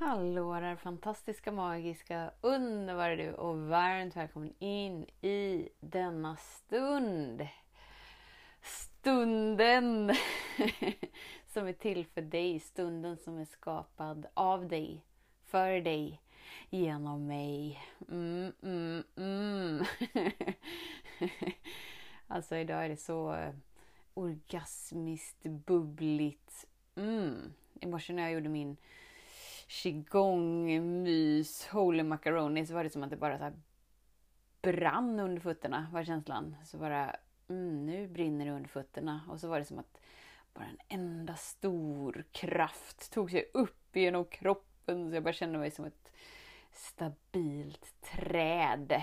Hallå där fantastiska, magiska, underbara du och varmt välkommen in i denna stund. Stunden som är till för dig, stunden som är skapad av dig, för dig, genom mig. Mm, mm, mm. alltså idag är det så eh, orgasmiskt, bubbligt. Mm. I morse när jag gjorde min qigong, mys, holy macaroni så var det som att det bara så här brann under fötterna var känslan. Så bara, mm, nu brinner det under fötterna. Och så var det som att bara en enda stor kraft tog sig upp genom kroppen. Så jag bara kände mig som ett stabilt träd.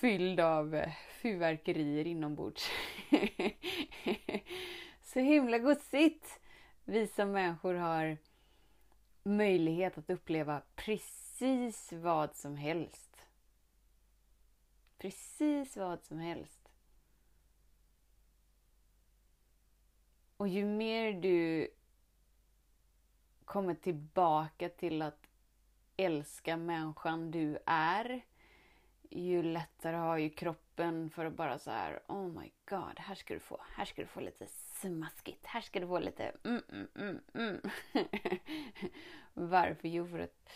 Fylld av fyrverkerier inombords. så himla gosigt! Vi som människor har möjlighet att uppleva precis vad som helst. Precis vad som helst. Och ju mer du kommer tillbaka till att älska människan du är, ju lättare har ju kroppen för att bara så här, oh my god, här ska du få, här ska du få lite smaskigt. Här ska du få lite mm, mm, mm, mm. Varför? Jo, för att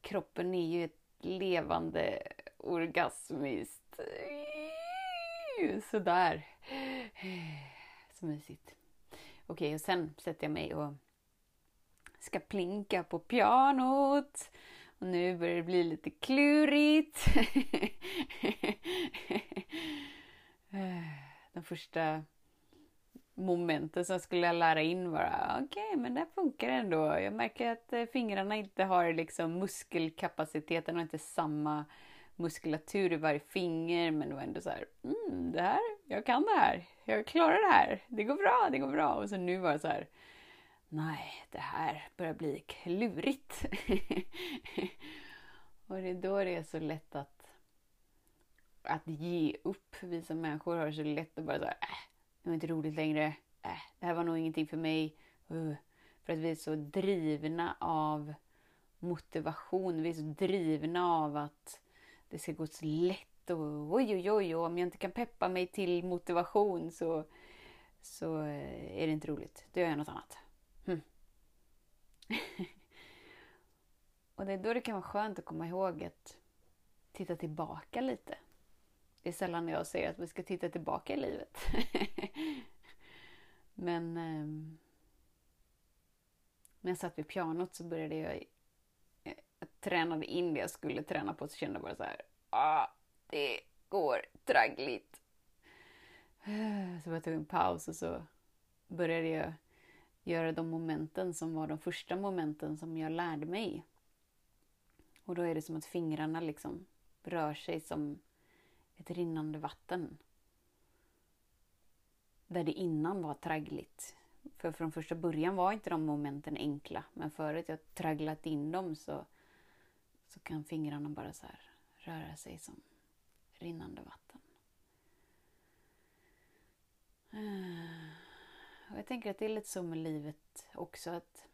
kroppen är ju ett levande orgasmiskt sådär. Så mysigt. Okej, och sen sätter jag mig och ska plinka på pianot. Och nu börjar det bli lite klurigt. De första momenten som skulle jag lära in bara, okej, okay, men det funkar ändå. Jag märker att eh, fingrarna inte har liksom muskelkapaciteten och inte samma muskulatur i varje finger, men det var ändå så här, mm, det här, jag kan det här, jag klarar det här, det går bra, det går bra. Och så nu var det så här, nej, det här börjar bli klurigt. och det är då det är så lätt att, att ge upp. Vi som människor har så lätt att bara så här, äh, det var inte roligt längre. Äh, det här var nog ingenting för mig. Uh. För att vi är så drivna av motivation. Vi är så drivna av att det ska gå så lätt. Och oj, oj, oj, och om jag inte kan peppa mig till motivation så, så eh, är det inte roligt. Då gör jag något annat. Hmm. och det är då det kan vara skönt att komma ihåg att titta tillbaka lite. Det är sällan jag säger att vi ska titta tillbaka i livet. Men eh, när jag satt vid pianot så började jag, eh, jag tränade in det jag skulle träna på så kände jag bara så här, ah, det går traggligt. Så jag tog en paus och så började jag göra de momenten som var de första momenten som jag lärde mig. Och då är det som att fingrarna liksom rör sig som ett rinnande vatten. Där det innan var traggligt. För från första början var inte de momenten enkla. Men för att jag tragglat in dem så, så kan fingrarna bara så här röra sig som rinnande vatten. Och jag tänker att det är lite så med livet också. att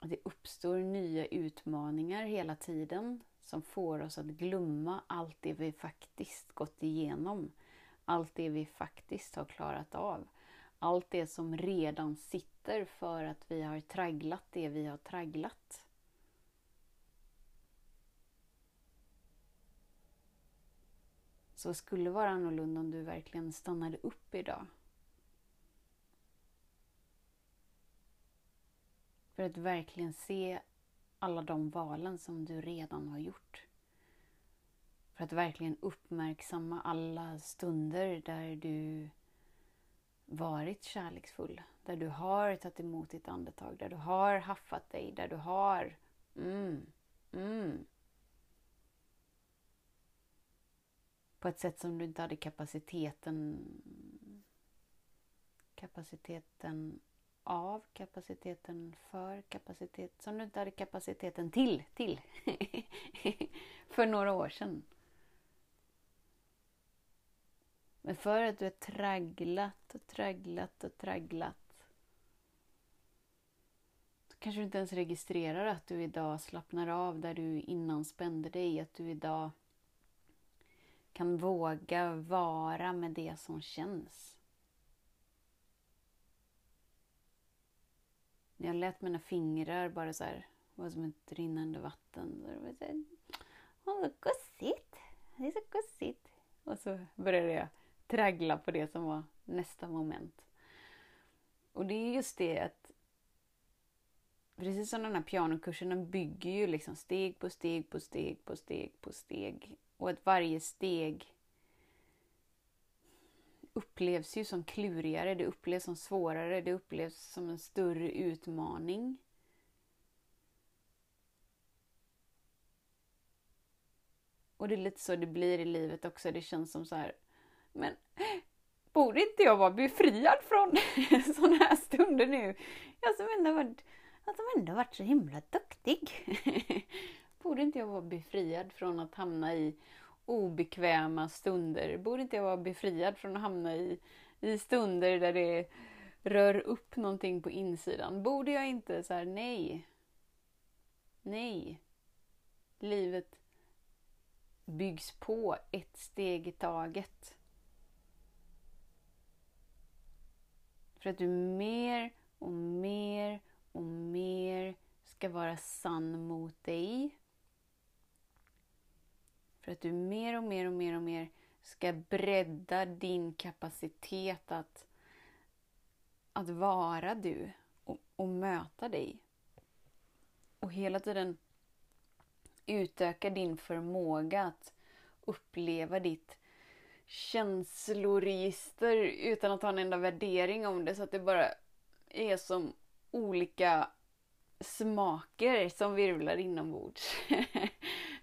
det uppstår nya utmaningar hela tiden som får oss att glömma allt det vi faktiskt gått igenom. Allt det vi faktiskt har klarat av. Allt det som redan sitter för att vi har tragglat det vi har tragglat. Så skulle vara annorlunda om du verkligen stannade upp idag. För att verkligen se alla de valen som du redan har gjort. För att verkligen uppmärksamma alla stunder där du varit kärleksfull. Där du har tagit emot ditt andetag, där du har haffat dig, där du har Mm. Mm. På ett sätt som du inte hade kapaciteten kapaciteten av, kapaciteten för, kapacitet som du inte hade kapaciteten till, till för några år sedan. Men för att du har tragglat och tragglat och tragglat så kanske du inte ens registrerar att du idag slappnar av där du innan spände dig. Att du idag kan våga vara med det som känns. När jag lät mina fingrar bara så här, var som ett rinnande vatten. Så det var så här, Åh, vad gosigt! Det är så gosigt! Och så började jag traggla på det som var nästa moment. Och det är just det att precis som den här pianokursen, den bygger ju liksom steg på steg på steg på steg på steg. Och att varje steg upplevs ju som klurigare, det upplevs som svårare, det upplevs som en större utmaning. Och det är lite så det blir i livet också. Det känns som så här, men borde inte jag vara befriad från sådana här stunder nu? Jag som ändå varit, jag som ändå varit så himla duktig. borde inte jag vara befriad från att hamna i obekväma stunder? Borde inte jag vara befriad från att hamna i, i stunder där det rör upp någonting på insidan? Borde jag inte så här, nej. Nej. Livet byggs på ett steg i taget. För att du mer och mer och mer ska vara sann mot dig. För att du mer och mer och mer och mer ska bredda din kapacitet att, att vara du och, och möta dig. Och hela tiden utöka din förmåga att uppleva ditt känsloregister utan att ha en enda värdering om det så att det bara är som olika smaker som virvlar inombords.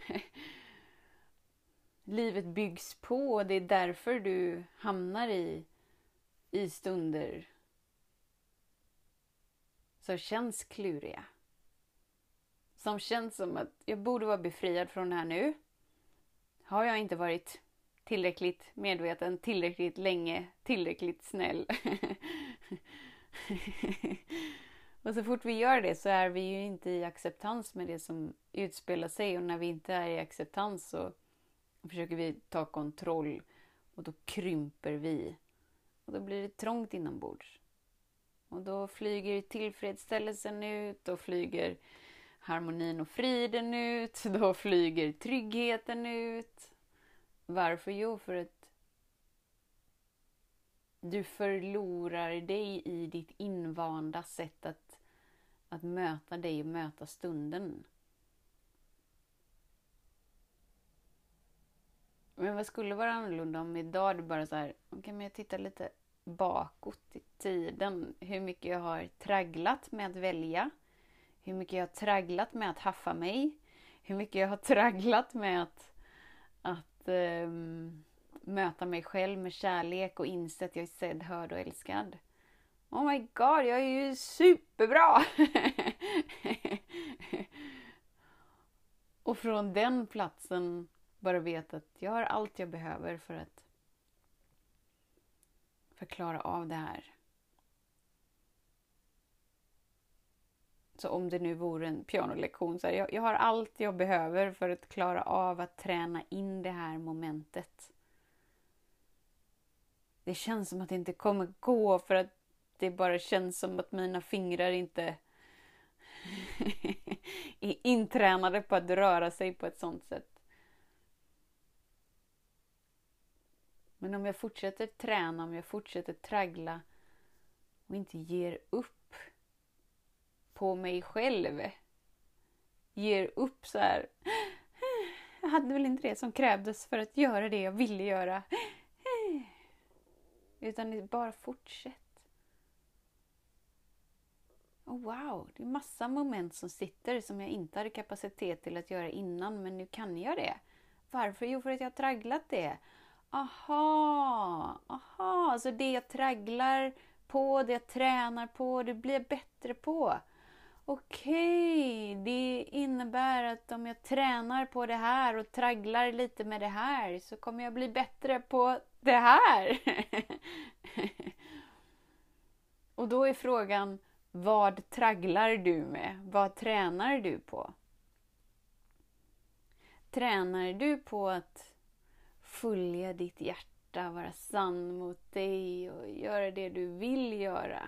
Livet byggs på och det är därför du hamnar i, i stunder som känns kluriga. Som känns som att jag borde vara befriad från det här nu. Har jag inte varit tillräckligt medveten, tillräckligt länge, tillräckligt snäll. och så fort vi gör det så är vi ju inte i acceptans med det som utspelar sig och när vi inte är i acceptans så försöker vi ta kontroll och då krymper vi. Och då blir det trångt inombords. Och då flyger tillfredsställelsen ut då flyger harmonin och friden ut. Då flyger tryggheten ut. Varför? Jo, för att du förlorar dig i ditt invanda sätt att, att möta dig och möta stunden. Men vad skulle vara annorlunda om idag du bara så här, okay, men jag tittar lite bakåt i tiden. Hur mycket jag har tragglat med att välja. Hur mycket jag har tragglat med att haffa mig. Hur mycket jag har tragglat med att, att um, möta mig själv med kärlek och inse att jag är sedd, hörd och älskad. Oh my god, jag är ju superbra! och från den platsen bara veta att jag har allt jag behöver för att förklara av det här. Så om det nu vore en pianolektion, så här, jag, jag har allt jag behöver för att klara av att träna in det här momentet. Det känns som att det inte kommer gå för att det bara känns som att mina fingrar inte är intränade på att röra sig på ett sånt sätt. Men om jag fortsätter träna, om jag fortsätter traggla och inte ger upp på mig själv. Ger upp så här. Jag hade väl inte det som krävdes för att göra det jag ville göra. Utan bara fortsätt. oh wow, det är massa moment som sitter som jag inte hade kapacitet till att göra innan, men nu kan jag det. Varför? Jo, för att jag har tragglat det. Aha, aha, så det jag tragglar på, det jag tränar på, det blir jag bättre på. Okej, okay, det innebär att om jag tränar på det här och tragglar lite med det här så kommer jag bli bättre på det här. och då är frågan, vad tragglar du med? Vad tränar du på? Tränar du på att följa ditt hjärta, vara sann mot dig och göra det du vill göra?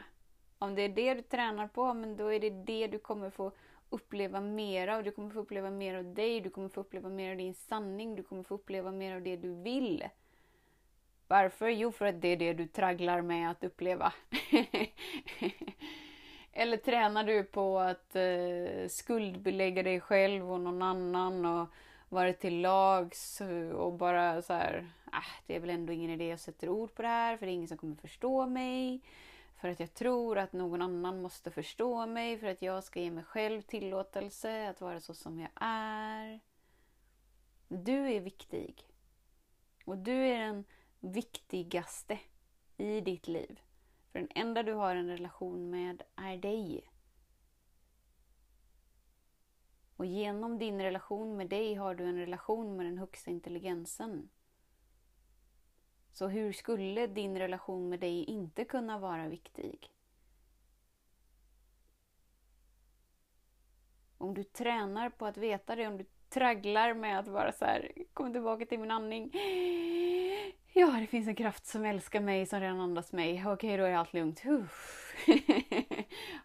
Om det är det du tränar på, men då är det det du kommer få uppleva mer av. Du kommer få uppleva mer av dig, du kommer få uppleva mer av din sanning, du kommer få uppleva mer av det du vill. Varför? Jo, för att det är det du tragglar med att uppleva. Eller tränar du på att eh, skuldbelägga dig själv och någon annan och varit till lags och bara så här, ah, det är väl ändå ingen idé jag sätter ord på det här för det är ingen som kommer förstå mig. För att jag tror att någon annan måste förstå mig för att jag ska ge mig själv tillåtelse att vara så som jag är. Du är viktig. Och du är den viktigaste i ditt liv. För den enda du har en relation med är dig. Och genom din relation med dig har du en relation med den högsta intelligensen. Så hur skulle din relation med dig inte kunna vara viktig? Om du tränar på att veta det, om du tragglar med att vara så här, kom tillbaka till min andning. Ja, det finns en kraft som älskar mig, som redan andas mig. Okej, då är allt lugnt.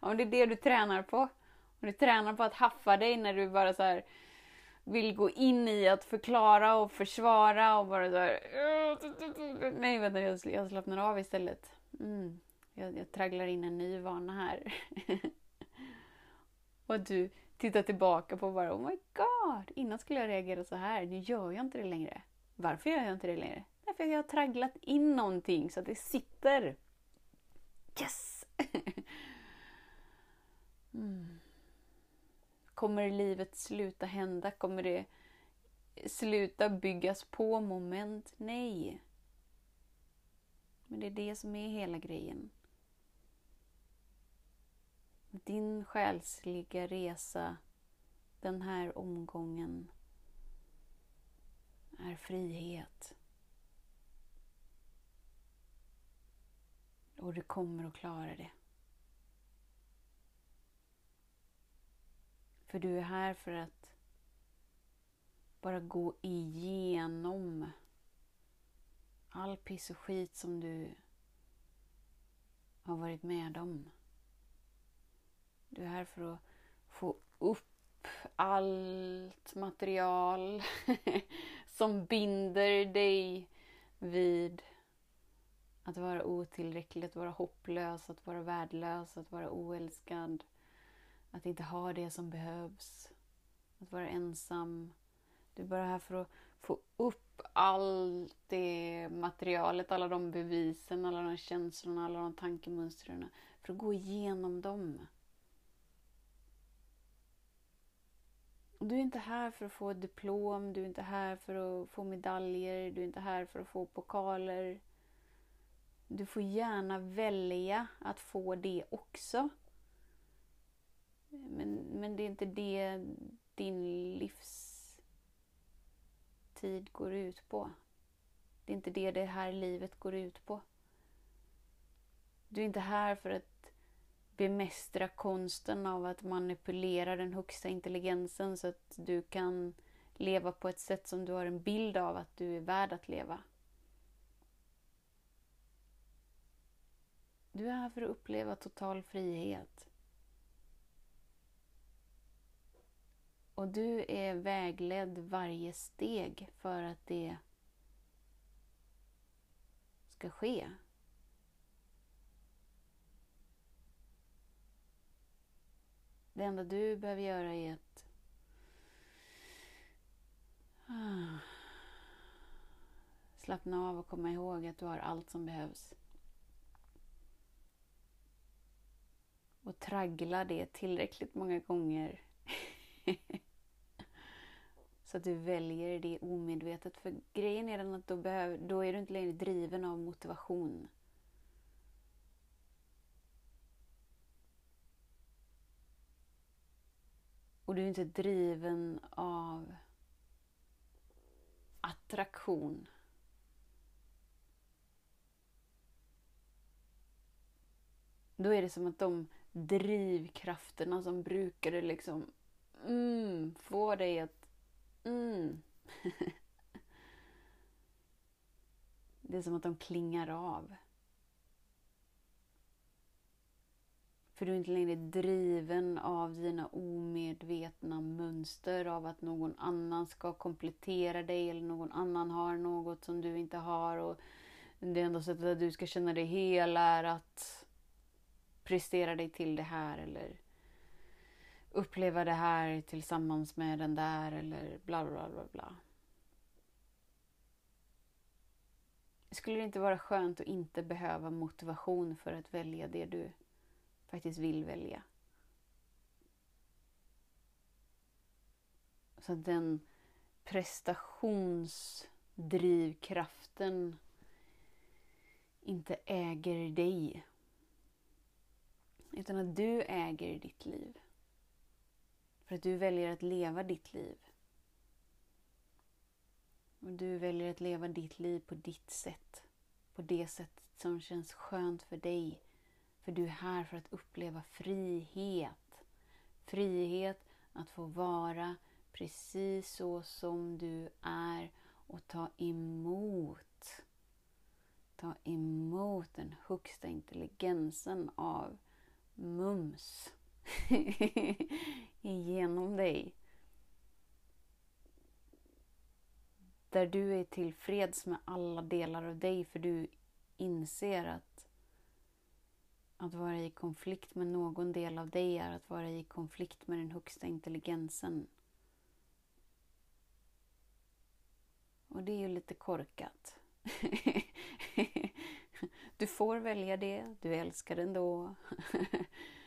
om det är det du tränar på. Och du tränar på att haffa dig när du bara så här, vill gå in i att förklara och försvara och bara så här, Nej, vänta, jag, jag slappnar av istället. Mm, jag, jag tragglar in en ny vana här. och du tittar tillbaka på bara, oh my god, innan skulle jag reagera så här, nu gör jag inte det längre. Varför gör jag inte det längre? Därför att jag har tragglat in någonting så att det sitter. Yes! mm. Kommer livet sluta hända? Kommer det sluta byggas på moment? Nej. Men det är det som är hela grejen. Din själsliga resa den här omgången är frihet. Och du kommer att klara det. För du är här för att bara gå igenom all piss och skit som du har varit med om. Du är här för att få upp allt material som binder dig vid att vara otillräcklig, att vara hopplös, att vara värdelös, att vara oälskad. Att inte ha det som behövs. Att vara ensam. Du är bara här för att få upp allt det materialet, alla de bevisen, alla de känslorna, alla de tankemönstren. För att gå igenom dem. Du är inte här för att få ett diplom, du är inte här för att få medaljer, du är inte här för att få pokaler. Du får gärna välja att få det också. Men, men det är inte det din livstid går ut på. Det är inte det det här livet går ut på. Du är inte här för att bemästra konsten av att manipulera den högsta intelligensen så att du kan leva på ett sätt som du har en bild av att du är värd att leva. Du är här för att uppleva total frihet. Och du är vägledd varje steg för att det ska ske. Det enda du behöver göra är att ah. slappna av och komma ihåg att du har allt som behövs. och traggla det tillräckligt många gånger så att du väljer det omedvetet. För grejen är den att då, behöver, då är du inte längre driven av motivation. Och du är inte driven av attraktion. Då är det som att de drivkrafterna som brukade liksom mm, få dig att mm. det är som att de klingar av. För du är inte längre driven av dina omedvetna mönster av att någon annan ska komplettera dig eller någon annan har något som du inte har. Och det enda sättet att du ska känna dig hel är att prestera dig till det här eller uppleva det här tillsammans med den där eller bla bla bla bla. Skulle det inte vara skönt att inte behöva motivation för att välja det du faktiskt vill välja? Så att den prestationsdrivkraften inte äger dig utan att du äger ditt liv. För att du väljer att leva ditt liv. Och du väljer att leva ditt liv på ditt sätt. På det sätt som känns skönt för dig. För du är här för att uppleva frihet. Frihet att få vara precis så som du är och ta emot. Ta emot den högsta intelligensen av mums igenom dig. Där du är tillfreds med alla delar av dig för du inser att att vara i konflikt med någon del av dig är att vara i konflikt med den högsta intelligensen. Och det är ju lite korkat. Du får välja det, du älskar den då.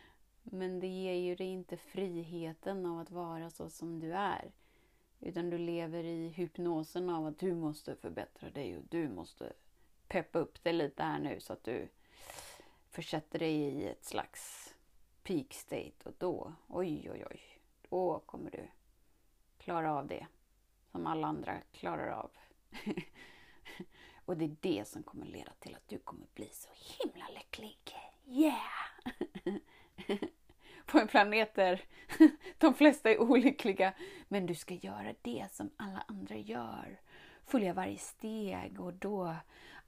Men det ger ju dig inte friheten av att vara så som du är. Utan du lever i hypnosen av att du måste förbättra dig och du måste peppa upp dig lite här nu så att du försätter dig i ett slags peak state och då, oj oj oj, då kommer du klara av det som alla andra klarar av. Och det är det som kommer leda till att du kommer bli så himla lycklig. Yeah! På en planet där de flesta är olyckliga. Men du ska göra det som alla andra gör. Följa varje steg och då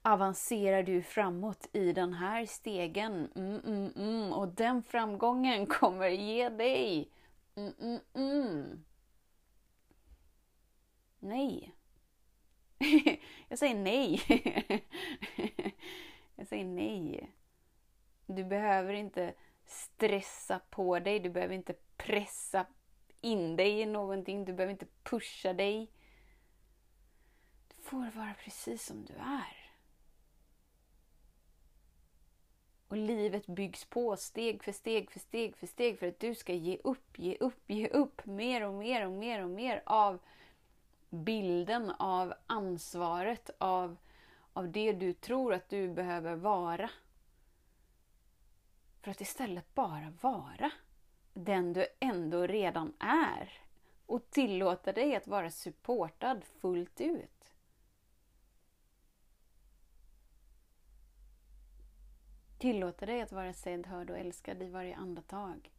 avancerar du framåt i den här stegen. Mm, mm, mm. Och den framgången kommer ge dig mm, mm, mm. Nej, jag säger nej. jag säger nej. Du behöver inte stressa på dig. Du behöver inte pressa in dig i någonting. Du behöver inte pusha dig. Du får vara precis som du är. Och livet byggs på steg för steg för steg för steg för att du ska ge upp, ge upp, ge upp mer och mer och mer och mer av bilden av ansvaret av, av det du tror att du behöver vara. För att istället bara vara den du ändå redan är och tillåta dig att vara supportad fullt ut. Tillåta dig att vara sedd, hörd och älskad i varje andetag.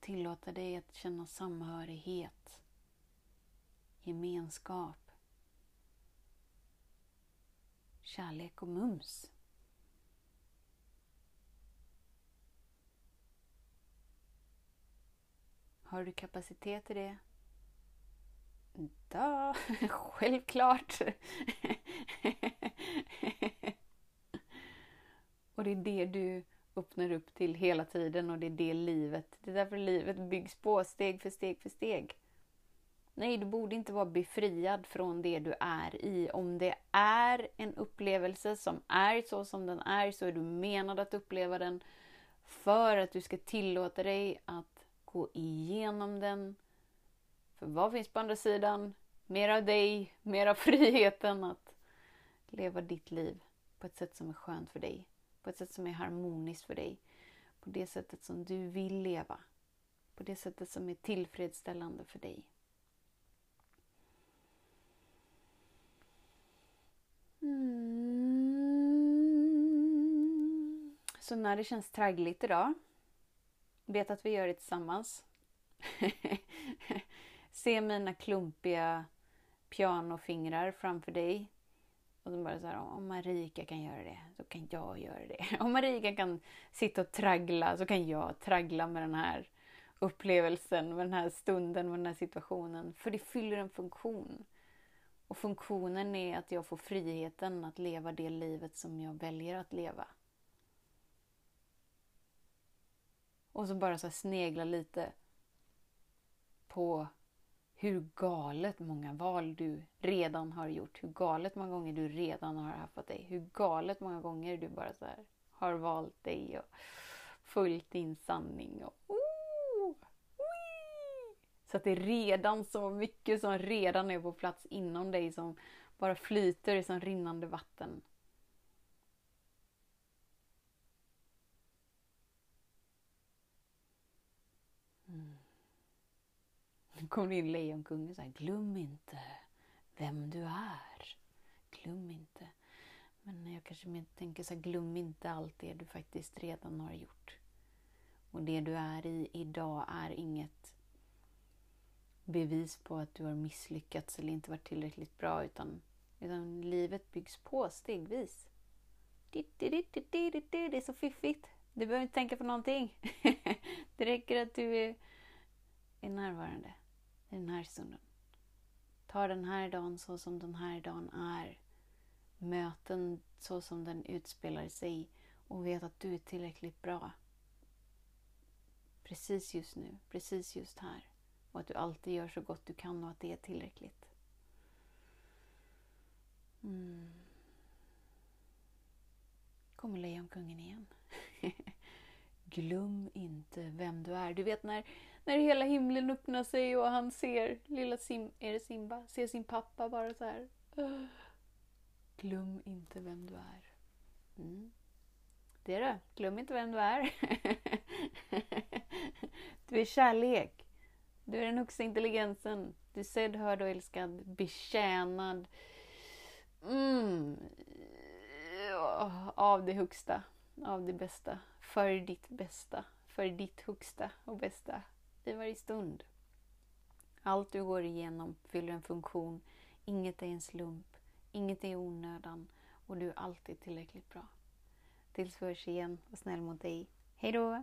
tillåta dig att känna samhörighet, gemenskap, kärlek och mums. Har du kapacitet till det? Ja, självklart! och det är det du öppnar upp till hela tiden och det är det livet. Det är därför livet byggs på steg för steg för steg. Nej, du borde inte vara befriad från det du är i. Om det är en upplevelse som är så som den är, så är du menad att uppleva den för att du ska tillåta dig att gå igenom den. För vad finns på andra sidan? Mer av dig, mer av friheten att leva ditt liv på ett sätt som är skönt för dig. På ett sätt som är harmoniskt för dig. På det sättet som du vill leva. På det sättet som är tillfredsställande för dig. Mm. Så när det känns traggligt idag, vet att vi gör det tillsammans. Se mina klumpiga pianofingrar framför dig. Och så bara så här, om Marika kan göra det, så kan jag göra det. Om Marika kan sitta och traggla, så kan jag traggla med den här upplevelsen, med den här stunden, med den här situationen. För det fyller en funktion. Och funktionen är att jag får friheten att leva det livet som jag väljer att leva. Och så bara så snegla lite på hur galet många val du redan har gjort. Hur galet många gånger du redan har haft dig. Hur galet många gånger du bara så har valt dig och följt din sanning. Och, oh, så att det är redan så mycket som redan är på plats inom dig som bara flyter som rinnande vatten. Mm. Nu kommer in Lejonkungen och säger glöm inte vem du är. Glöm inte. Men jag kanske mer tänker så här, glöm inte allt det du faktiskt redan har gjort. Och det du är i idag är inget bevis på att du har misslyckats eller inte varit tillräckligt bra utan, utan livet byggs på stegvis. Det är så fiffigt. Du behöver inte tänka på någonting. Det räcker att du är, är närvarande i den här stunden. Ta den här dagen så som den här dagen är. Möten så som den utspelar sig och vet att du är tillräckligt bra. Precis just nu, precis just här. Och att du alltid gör så gott du kan och att det är tillräckligt. Mm. kommer Lejonkungen igen. Glöm inte vem du är. Du vet när, när hela himlen öppnar sig och han ser lilla Sim, är det Simba, ser sin pappa bara så här. Glöm inte vem du är. Mm. Det är det. Glöm inte vem du är. du är kärlek. Du är den högsta intelligensen. Du är sedd, hörd och älskad. Betjänad. Mm. Av det högsta. Av det bästa. För ditt bästa. För ditt högsta och bästa. I varje stund. Allt du går igenom fyller en funktion. Inget är en slump. Inget är onödan. Och du är alltid tillräckligt bra. Tills vi hörs igen. Var snäll mot dig. Hej då!